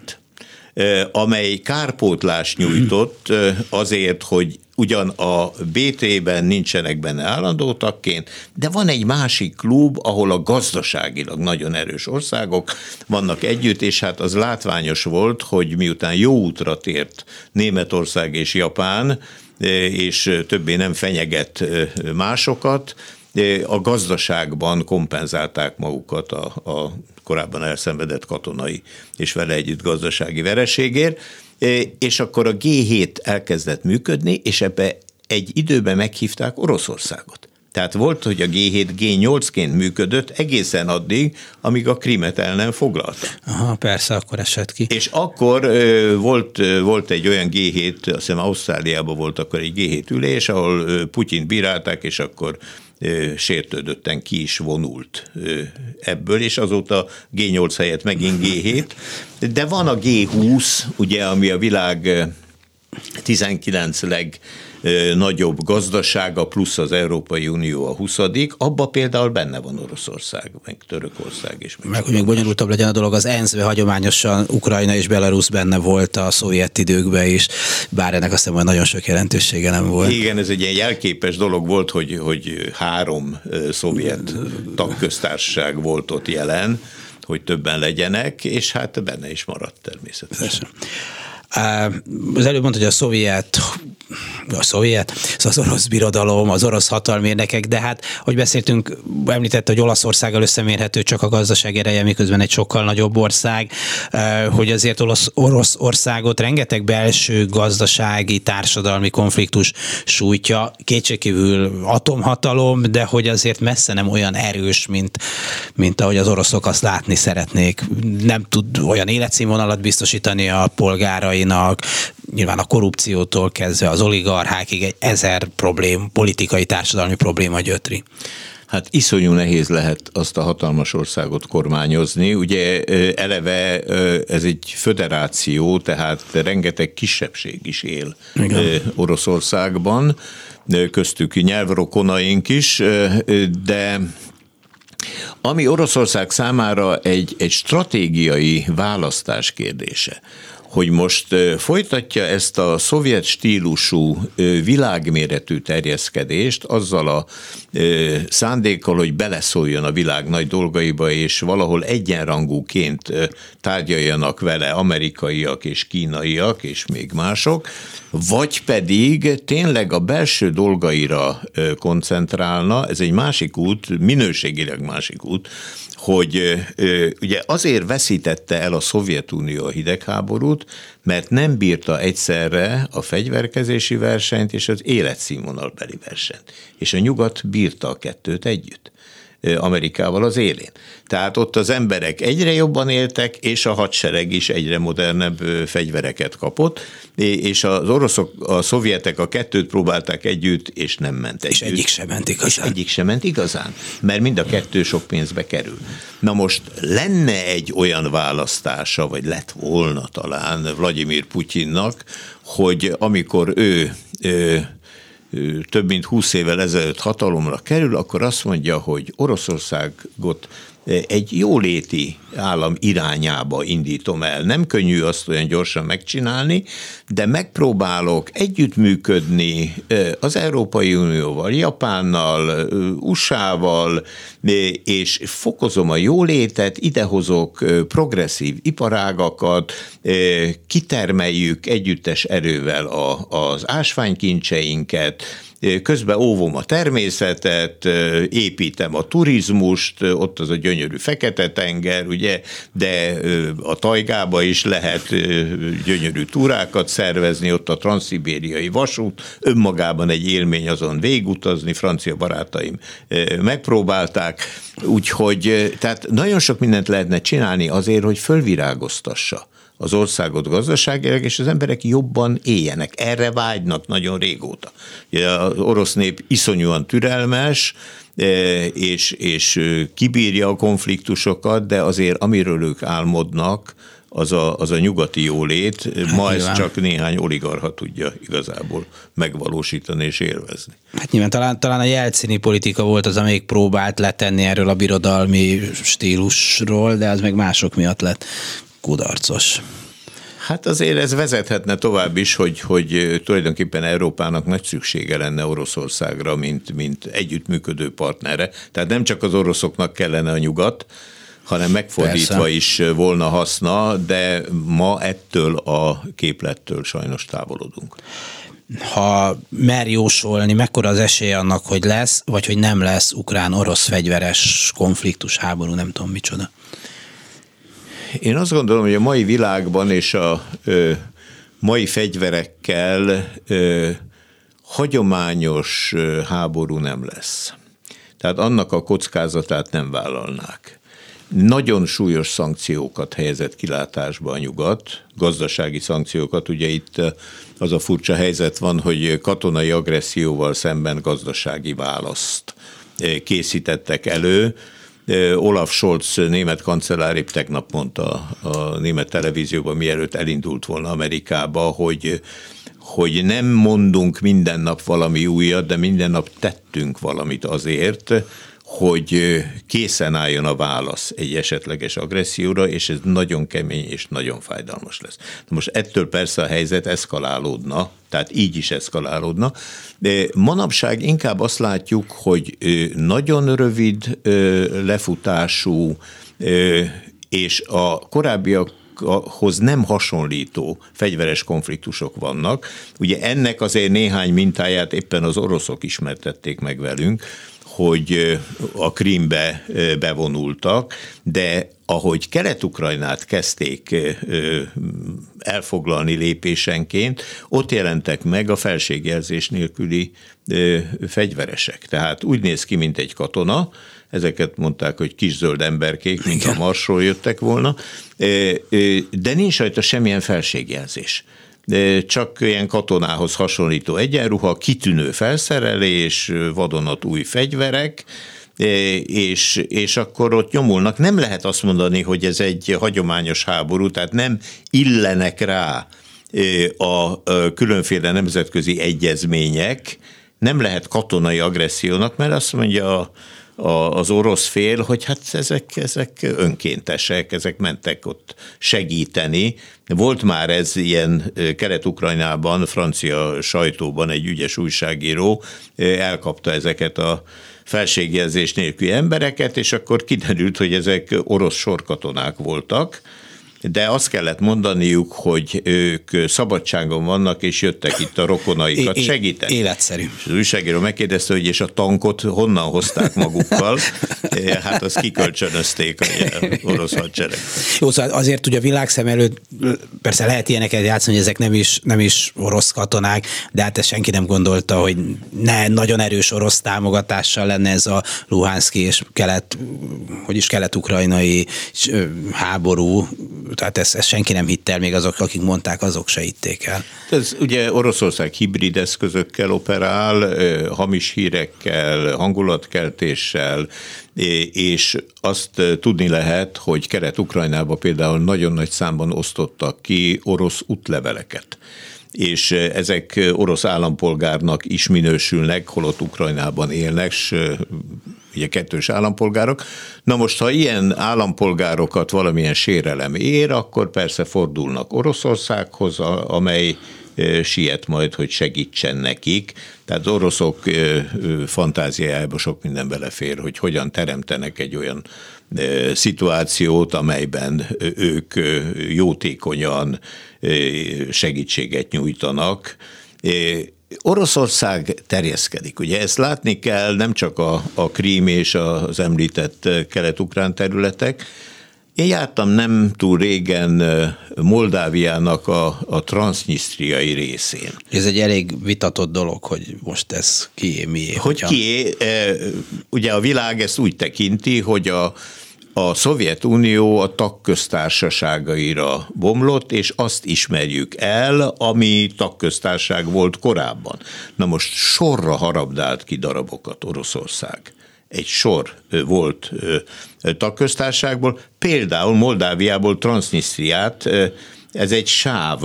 amely kárpótlás nyújtott azért, hogy ugyan a BT-ben nincsenek benne állandó tagként, de van egy másik klub, ahol a gazdaságilag nagyon erős országok vannak együtt, és hát az látványos volt, hogy miután jó útra tért Németország és Japán, és többé nem fenyeget másokat, a gazdaságban kompenzálták magukat a, a korábban elszenvedett katonai és vele együtt gazdasági vereségért, és akkor a G7 elkezdett működni, és ebbe egy időben meghívták Oroszországot. Tehát volt, hogy a G7 G8-ként működött egészen addig, amíg a Krimet el nem foglalta. Aha, persze, akkor esett ki. És akkor ö, volt, ö, volt egy olyan G7, azt hiszem Ausztráliában volt akkor egy G7 ülés, ahol ö, Putyin bírálták, és akkor sértődötten ki is vonult ebből, és azóta G8 helyett megint G7. De van a G20, ugye, ami a világ 19 leg nagyobb gazdasága, plusz az Európai Unió a 20 abba például benne van Oroszország, meg Törökország is. Meg, meg hogy még bonyolultabb legyen a dolog, az ensz hagyományosan Ukrajna és Belarus benne volt a szovjet időkben is, bár ennek azt hiszem, hogy nagyon sok jelentősége nem volt. Igen, ez egy ilyen jelképes dolog volt, hogy, hogy három szovjet tagköztársaság volt ott jelen, hogy többen legyenek, és hát benne is maradt természetesen. Persze. Az előbb mondta, hogy a szovjet a szovjet, az orosz birodalom, az orosz hatalmérnekek, de hát, hogy beszéltünk, említette, hogy Olaszországgal összemérhető csak a gazdaság ereje, miközben egy sokkal nagyobb ország, hogy azért orosz országot rengeteg belső gazdasági, társadalmi konfliktus sújtja, kétségkívül atomhatalom, de hogy azért messze nem olyan erős, mint, mint ahogy az oroszok azt látni szeretnék. Nem tud olyan életszínvonalat biztosítani a polgárainak, nyilván a korrupciótól kezdve az oligarchákig egy ezer problém, politikai, társadalmi probléma gyötri. Hát iszonyú nehéz lehet azt a hatalmas országot kormányozni. Ugye eleve ez egy föderáció, tehát rengeteg kisebbség is él Igen. Oroszországban, köztük nyelvrokonaink is, de ami Oroszország számára egy, egy stratégiai választás kérdése, hogy most folytatja ezt a szovjet stílusú világméretű terjeszkedést azzal a szándékkal, hogy beleszóljon a világ nagy dolgaiba, és valahol egyenrangúként tárgyaljanak vele amerikaiak és kínaiak és még mások, vagy pedig tényleg a belső dolgaira koncentrálna, ez egy másik út, minőségileg másik út, hogy ugye azért veszítette el a Szovjetunió a hidegháborút, mert nem bírta egyszerre a fegyverkezési versenyt és az életszínvonalbeli versenyt. És a nyugat bírta a kettőt együtt. Amerikával az élén. Tehát ott az emberek egyre jobban éltek, és a hadsereg is egyre modernebb fegyvereket kapott, és az oroszok, a szovjetek a kettőt próbálták együtt, és nem ment együtt. És egyik sem ment igazán. És egyik sem ment igazán, mert mind a kettő sok pénzbe kerül. Na most lenne egy olyan választása, vagy lett volna talán Vladimir Putyinnak, hogy amikor ő, ő több mint húsz évvel ezelőtt hatalomra kerül, akkor azt mondja, hogy Oroszországot egy jóléti állam irányába indítom el. Nem könnyű azt olyan gyorsan megcsinálni, de megpróbálok együttműködni az Európai Unióval, Japánnal, USA-val, és fokozom a jólétet, idehozok progresszív iparágakat, kitermeljük együttes erővel az ásványkincseinket, közben óvom a természetet, építem a turizmust, ott az a gyönyörű Fekete-tenger, ugye, de a tajgába is lehet gyönyörű túrákat szervezni, ott a transzibériai vasút, önmagában egy élmény azon végutazni, francia barátaim megpróbálták, úgyhogy tehát nagyon sok mindent lehetne csinálni azért, hogy fölvirágoztassa az országot gazdaságilag, és az emberek jobban éljenek. Erre vágynak nagyon régóta. Az orosz nép iszonyúan türelmes, e, és, és kibírja a konfliktusokat, de azért amiről ők álmodnak, az a, az a nyugati jólét, hát ma nyilván. ezt csak néhány oligarha tudja igazából megvalósítani és élvezni. Hát nyilván talán, talán a jelcini politika volt az, amelyik próbált letenni erről a birodalmi stílusról, de az meg mások miatt lett kudarcos. Hát azért ez vezethetne tovább is, hogy, hogy tulajdonképpen Európának nagy szüksége lenne Oroszországra, mint, mint együttműködő partnere. Tehát nem csak az oroszoknak kellene a nyugat, hanem megfordítva Persze. is volna haszna, de ma ettől a képlettől sajnos távolodunk. Ha mer jósolni, mekkora az esély annak, hogy lesz, vagy hogy nem lesz ukrán-orosz fegyveres konfliktus, háború, nem tudom micsoda? Én azt gondolom, hogy a mai világban és a ö, mai fegyverekkel ö, hagyományos ö, háború nem lesz. Tehát annak a kockázatát nem vállalnák. Nagyon súlyos szankciókat helyezett kilátásba a nyugat, gazdasági szankciókat. Ugye itt az a furcsa helyzet van, hogy katonai agresszióval szemben gazdasági választ készítettek elő, Olaf Scholz német kancellár épp tegnap mondta a német televízióban, mielőtt elindult volna Amerikába, hogy hogy nem mondunk minden nap valami újat, de minden nap tettünk valamit azért, hogy készen álljon a válasz egy esetleges agresszióra, és ez nagyon kemény és nagyon fájdalmas lesz. Most ettől persze a helyzet eszkalálódna, tehát így is eszkalálódna, de manapság inkább azt látjuk, hogy nagyon rövid lefutású és a korábbiak hoz nem hasonlító fegyveres konfliktusok vannak. Ugye ennek azért néhány mintáját éppen az oroszok ismertették meg velünk, hogy a Krímbe bevonultak, de ahogy Kelet-Ukrajnát kezdték elfoglalni lépésenként, ott jelentek meg a felségjelzés nélküli fegyveresek. Tehát úgy néz ki, mint egy katona, ezeket mondták, hogy kis zöld emberkék, mint a Marsról jöttek volna, de nincs rajta semmilyen felségjelzés csak ilyen katonához hasonlító egyenruha, kitűnő felszerelés, vadonat új fegyverek, és, és akkor ott nyomulnak. Nem lehet azt mondani, hogy ez egy hagyományos háború, tehát nem illenek rá a különféle nemzetközi egyezmények, nem lehet katonai agressziónak, mert azt mondja a az orosz fél, hogy hát ezek, ezek önkéntesek, ezek mentek ott segíteni. Volt már ez ilyen Kelet-Ukrajnában, francia sajtóban egy ügyes újságíró elkapta ezeket a felségjelzés nélküli embereket, és akkor kiderült, hogy ezek orosz sorkatonák voltak, de azt kellett mondaniuk, hogy ők szabadságon vannak, és jöttek itt a rokonaikat segíteni. Életszerű. És az újságíró megkérdezte, hogy és a tankot honnan hozták magukkal, hát azt kikölcsönözték a orosz hadsereg. Jó, szóval azért ugye a világszem előtt persze lehet ilyeneket játszani, hogy ezek nem is, nem is orosz katonák, de hát ezt senki nem gondolta, hogy ne nagyon erős orosz támogatással lenne ez a Luhanszki és kelet, hogy is kelet-ukrajnai háború tehát ezt, ezt senki nem hitt el, még azok, akik mondták, azok se hitték el. Ez ugye Oroszország hibrid eszközökkel operál, hamis hírekkel, hangulatkeltéssel, és azt tudni lehet, hogy Kelet-Ukrajnában például nagyon nagy számban osztottak ki orosz útleveleket és ezek orosz állampolgárnak is minősülnek, holott Ukrajnában élnek, s ugye kettős állampolgárok. Na most, ha ilyen állampolgárokat valamilyen sérelem ér, akkor persze fordulnak Oroszországhoz, amely siet majd, hogy segítsen nekik. Tehát az oroszok fantáziájába sok minden belefér, hogy hogyan teremtenek egy olyan szituációt, amelyben ők jótékonyan segítséget nyújtanak. Oroszország terjeszkedik. Ugye ezt látni kell nem csak a, a Krím és az említett kelet-ukrán területek, én jártam nem túl régen Moldáviának a, a transznisztriai részén. Ez egy elég vitatott dolog, hogy most ez kié, mié. Hogy kié, ugye a világ ezt úgy tekinti, hogy a, a Szovjetunió a tagköztársaságaira bomlott, és azt ismerjük el, ami tagköztárság volt korábban. Na most sorra harabdált ki darabokat Oroszország egy sor volt tagköztárságból, például Moldáviából Transnistriát, ez egy sáv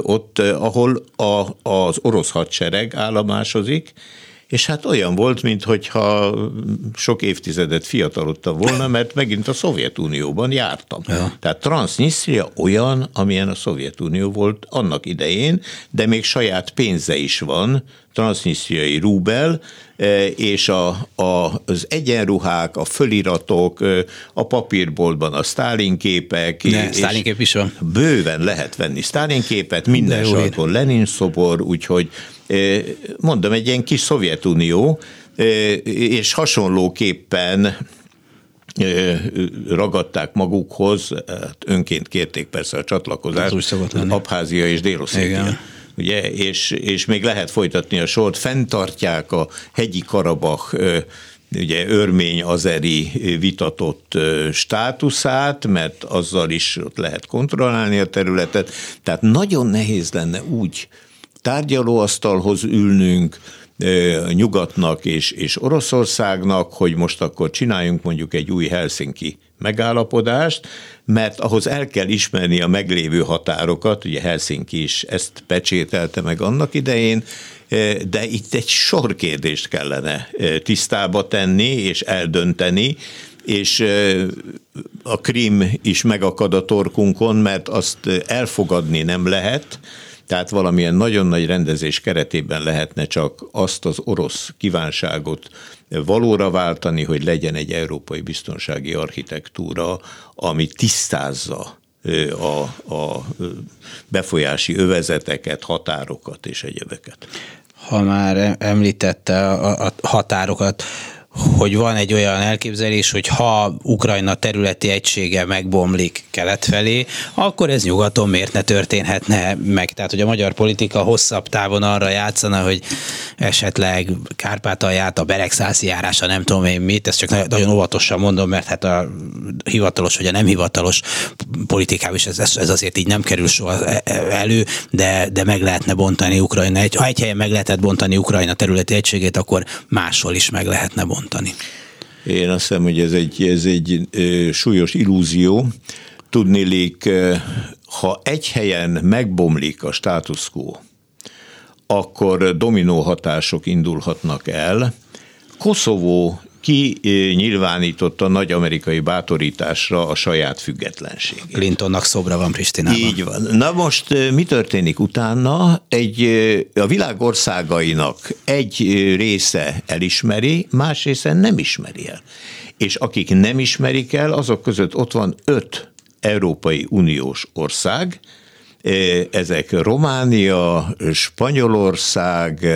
ott, ahol a, az orosz hadsereg állomásozik, és hát olyan volt, mintha sok évtizedet fiatalodtam volna, mert megint a Szovjetunióban jártam. Ja. Tehát Transnistria olyan, amilyen a Szovjetunió volt annak idején, de még saját pénze is van, transznisztriai rubel, e, és a, a, az egyenruhák, a föliratok, e, a papírboltban a Stalin képek. Ne, Stalin kép is van. Bőven lehet venni Stalin képet, minden sarkon Lenin szobor, úgyhogy e, mondom, egy ilyen kis Szovjetunió, és hasonlóképpen ragadták magukhoz, hát önként kérték persze a csatlakozást, Abházia és Délosszétia ugye, és, és még lehet folytatni a sort, fenntartják a hegyi Karabach ugye örmény azeri vitatott státuszát, mert azzal is ott lehet kontrollálni a területet. Tehát nagyon nehéz lenne úgy tárgyalóasztalhoz ülnünk, nyugatnak és, és Oroszországnak, hogy most akkor csináljunk mondjuk egy új Helsinki megállapodást, mert ahhoz el kell ismerni a meglévő határokat, ugye Helsinki is ezt pecsételte meg annak idején, de itt egy sor kérdést kellene tisztába tenni és eldönteni, és a Krim is megakad a torkunkon, mert azt elfogadni nem lehet, tehát valamilyen nagyon nagy rendezés keretében lehetne csak azt az orosz kívánságot valóra váltani, hogy legyen egy európai biztonsági architektúra, ami tisztázza a, a befolyási övezeteket, határokat és egyebeket. Ha már említette a, a határokat, hogy van egy olyan elképzelés, hogy ha Ukrajna területi egysége megbomlik kelet felé, akkor ez nyugaton miért ne történhetne meg? Tehát, hogy a magyar politika hosszabb távon arra játszana, hogy esetleg Kárpátalját, a Beregszászi járása, nem tudom én mit, ezt csak nagyon óvatosan mondom, mert hát a hivatalos vagy a nem hivatalos politikában is ez, ez azért így nem kerül soha elő, de, de meg lehetne bontani Ukrajna. Ha egy helyen meg lehetett bontani Ukrajna területi egységét, akkor máshol is meg lehetne bontani bontani. Én azt hiszem, hogy ez egy, ez egy súlyos illúzió. Tudnélik, ha egy helyen megbomlik a status quo, akkor dominó hatások indulhatnak el. Koszovó ki nyilvánította nagy amerikai bátorításra a saját függetlenségét. Clintonnak szobra van Pristinában. Így van. Na most mi történik utána? Egy, a világ országainak egy része elismeri, más része nem ismeri el. És akik nem ismerik el, azok között ott van öt Európai Uniós ország, ezek Románia, Spanyolország,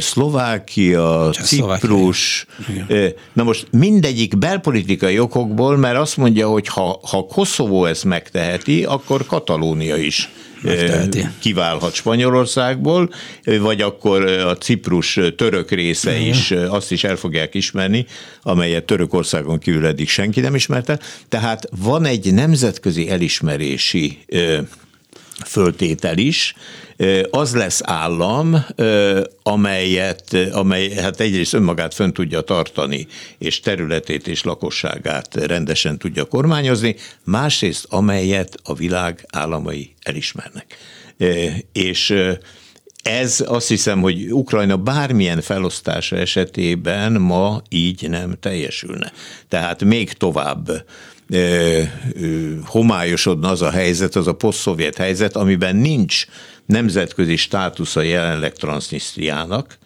Szlovákia, Ciprus. Szlovákia. Na most mindegyik belpolitikai okokból, mert azt mondja, hogy ha, ha Koszovó ezt megteheti, akkor Katalónia is Megteheti. kiválhat Spanyolországból, vagy akkor a Ciprus török része is, azt is el fogják ismerni, amelyet Törökországon kívül eddig senki nem ismerte. Tehát van egy nemzetközi elismerési föltétel is, az lesz állam, amelyet, amely hát egyrészt önmagát fönn tudja tartani, és területét és lakosságát rendesen tudja kormányozni, másrészt amelyet a világ államai elismernek. És ez azt hiszem, hogy Ukrajna bármilyen felosztása esetében ma így nem teljesülne. Tehát még tovább homályosodna az a helyzet, az a posztszovjet helyzet, amiben nincs nemzetközi státusza jelenleg Transnistriának,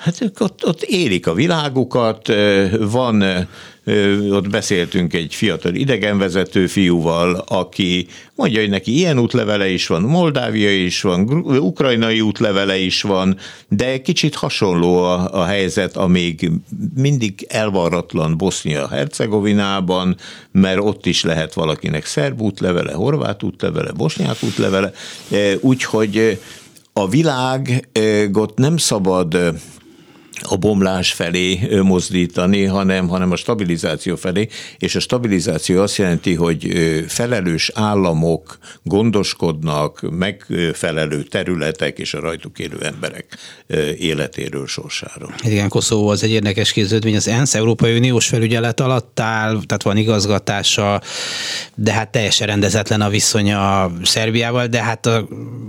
Hát ők ott, ott élik a világukat, van, ott beszéltünk egy fiatal idegenvezető fiúval, aki mondja, hogy neki ilyen útlevele is van, Moldávia is van, ukrajnai útlevele is van, de kicsit hasonló a, a helyzet, amíg mindig elvarratlan Bosznia-Hercegovinában, mert ott is lehet valakinek szerb útlevele, horvát útlevele, bosnyák útlevele, úgyhogy a világot nem szabad a bomlás felé mozdítani, hanem, hanem a stabilizáció felé, és a stabilizáció azt jelenti, hogy felelős államok gondoskodnak megfelelő területek és a rajtuk élő emberek életéről, sorsáról. Igen, Koszovó az egy érdekes képződmény, az ENSZ Európai Uniós felügyelet alatt áll, tehát van igazgatása, de hát teljesen rendezetlen a viszonya Szerbiával, de hát a,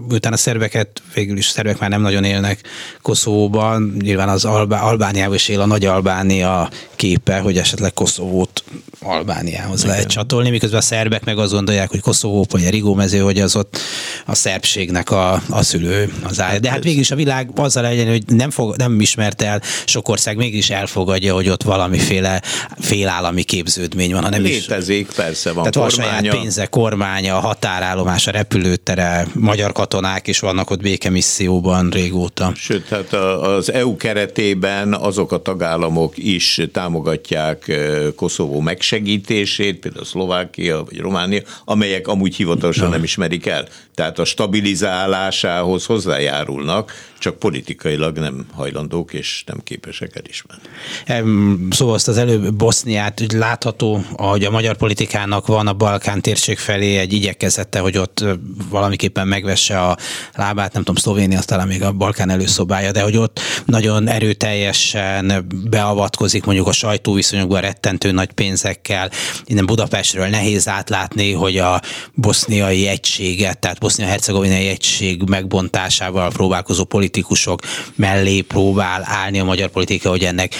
utána a szerbeket, végül is szerbek már nem nagyon élnek Koszovóban, nyilván az Albá, Albániában is él a Nagy Albánia képe, hogy esetleg Koszovót Albániához Igen. lehet csatolni, miközben a szerbek meg azt gondolják, hogy Koszovó vagy a Rigó mező, hogy az ott a szerbségnek a, a szülő az áll. De hát végül is a világ azzal legyen, hogy nem, fog, nem ismert el, sok ország mégis elfogadja, hogy ott valamiféle félállami képződmény van. Hanem Létezik, is, persze van Tehát kormánya. van saját pénze, kormánya, határállomás, a repülőtere, magyar katonák is vannak ott békemisszióban régóta. Sőt, tehát az EU keretében azok a tagállamok is támogatják Koszovó megsegítését, például Szlovákia vagy Románia, amelyek amúgy hivatalosan nem ismerik el. Tehát a stabilizálásához hozzájárulnak, csak politikailag nem hajlandók és nem képesek elismerni. Szóval azt az előbb Boszniát látható, hogy a magyar politikának van a Balkán térség felé egy igyekezete, hogy ott valamiképpen megvesse a lábát, nem tudom, Szlovénia talán még a Balkán előszobája, de hogy ott nagyon erőteljesen beavatkozik mondjuk a sajtóviszonyokban rettentő nagy pénzekkel. Innen Budapestről nehéz átlátni, hogy a boszniai egységet, tehát bosznia-hercegovinai egység megbontásával próbálkozó politikusok mellé próbál állni a magyar politika, hogy ennek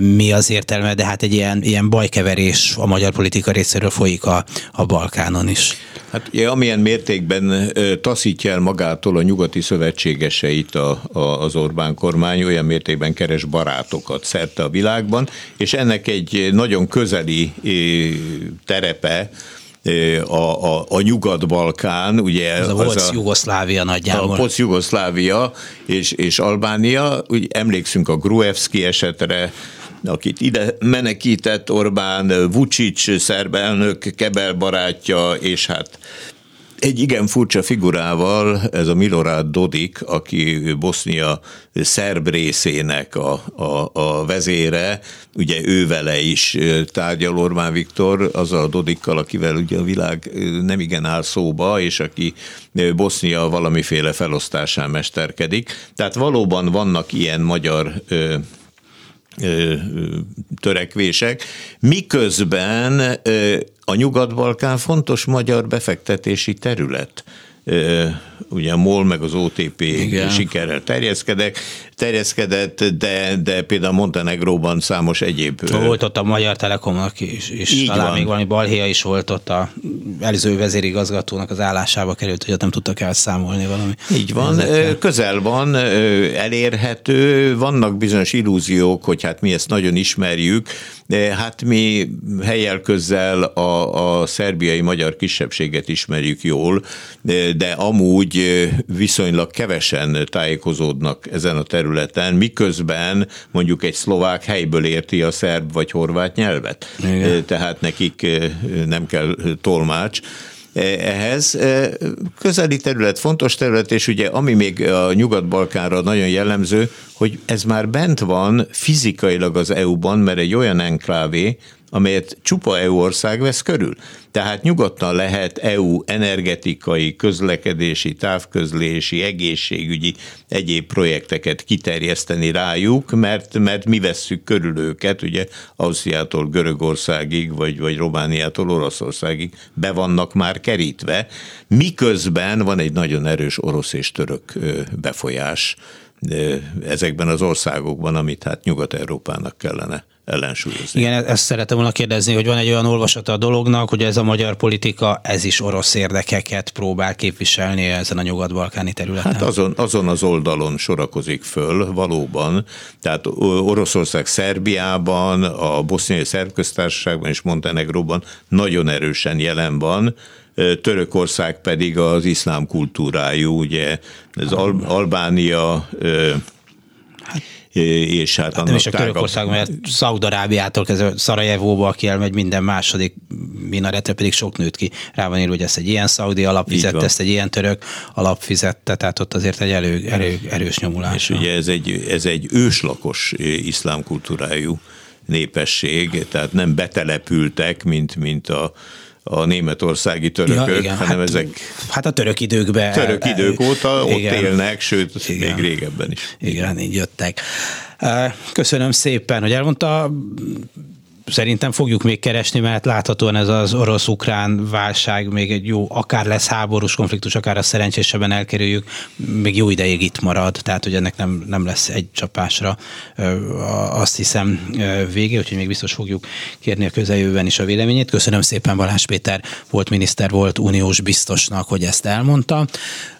mi az értelme, de hát egy ilyen, ilyen bajkeverés a magyar politika részéről folyik a, a Balkánon is. Hát ja, amilyen mértékben taszítja el magától a nyugati szövetségeseit a, a, az Orbán kormány, olyan mértékben keres barátokat szerte a világban, és ennek egy nagyon közeli terepe, a, a, a Nyugat-Balkán, ugye az a volt a, Jugoszlávia nagyjából. A post Jugoszlávia és, és Albánia, úgy emlékszünk a Gruevski esetre, akit ide menekített Orbán, Vucic szerb elnök, Kebel barátja, és hát egy igen furcsa figurával, ez a Milorad Dodik, aki Bosznia szerb részének a, a, a vezére, ugye ő vele is tárgyal Orbán Viktor, az a Dodikkal, akivel ugye a világ nem igen áll szóba, és aki Bosznia valamiféle felosztásán mesterkedik. Tehát valóban vannak ilyen magyar törekvések, miközben a Nyugat-Balkán fontos magyar befektetési terület ugye a MOL meg az OTP Igen. sikerrel terjeszkedek, terjeszkedett, de, de például Montenegróban számos egyéb... Volt ott a Magyar Telekomnak is, és talán van. még valami balhéja is volt ott a előző vezérigazgatónak az állásába került, hogy ott nem tudtak elszámolni valami. Így van, ezekkel. közel van, elérhető, vannak bizonyos illúziók, hogy hát mi ezt nagyon ismerjük, de hát mi helyel közel a, a szerbiai magyar kisebbséget ismerjük jól, de, de amúgy viszonylag kevesen tájékozódnak ezen a területen, miközben mondjuk egy szlovák helyből érti a szerb vagy horvát nyelvet. Igen. Tehát nekik nem kell tolmács ehhez. Közeli terület, fontos terület, és ugye ami még a Nyugat-Balkánra nagyon jellemző, hogy ez már bent van fizikailag az EU-ban, mert egy olyan enklávé, amelyet csupa EU ország vesz körül. Tehát nyugodtan lehet EU energetikai, közlekedési, távközlési, egészségügyi egyéb projekteket kiterjeszteni rájuk, mert, mert mi vesszük körül őket, ugye Ausztriától Görögországig, vagy, vagy Romániától Oroszországig be vannak már kerítve, miközben van egy nagyon erős orosz és török befolyás ezekben az országokban, amit hát Nyugat-Európának kellene ellensúlyozni. Igen, ezt szeretem volna kérdezni, hogy van egy olyan olvasata a dolognak, hogy ez a magyar politika, ez is orosz érdekeket próbál képviselni ezen a nyugat-balkáni területen. Hát azon, azon az oldalon sorakozik föl, valóban. Tehát Oroszország Szerbiában, a boszniai szerbköztársaságban és Montenegróban nagyon erősen jelen van, Törökország pedig az iszlám kultúrájú, ugye ez Al- Albánia, hát és hát, hát annak nem is csak Törökország, mert Szaudarábiától kezdve Szarajevóba, aki elmegy minden második minaretre, pedig sok nőtt ki. Rá van írva, hogy ezt egy ilyen szaudi alap fizette, ezt egy ilyen török alap fizette, tehát ott azért egy elő, elő, erős nyomulás. És ugye ez egy, ez egy őslakos iszlám kultúrájú népesség, tehát nem betelepültek, mint, mint a a németországi törökök, ja, igen, hanem hát, ezek... Hát a török időkben... Török idők óta ott igen, élnek, sőt, igen, még régebben is. Igen, így jöttek. Köszönöm szépen, hogy elmondta szerintem fogjuk még keresni, mert láthatóan ez az orosz-ukrán válság még egy jó, akár lesz háborús konfliktus, akár a szerencsésebben elkerüljük, még jó ideig itt marad, tehát hogy ennek nem, nem lesz egy csapásra azt hiszem vége, úgyhogy még biztos fogjuk kérni a közeljövőben is a véleményét. Köszönöm szépen Balázs Péter, volt miniszter, volt uniós biztosnak, hogy ezt elmondta.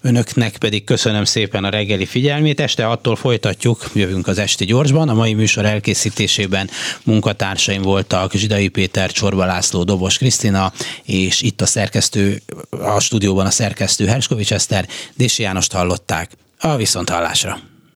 Önöknek pedig köszönöm szépen a reggeli figyelmét. Este attól folytatjuk, jövünk az esti gyorsban. A mai műsor elkészítésében munkatársaim volt voltak Zsidai Péter, Csorba László, Dobos Krisztina, és itt a szerkesztő, a stúdióban a szerkesztő Herskovics Eszter, Dési Jánost hallották. A viszonthallásra!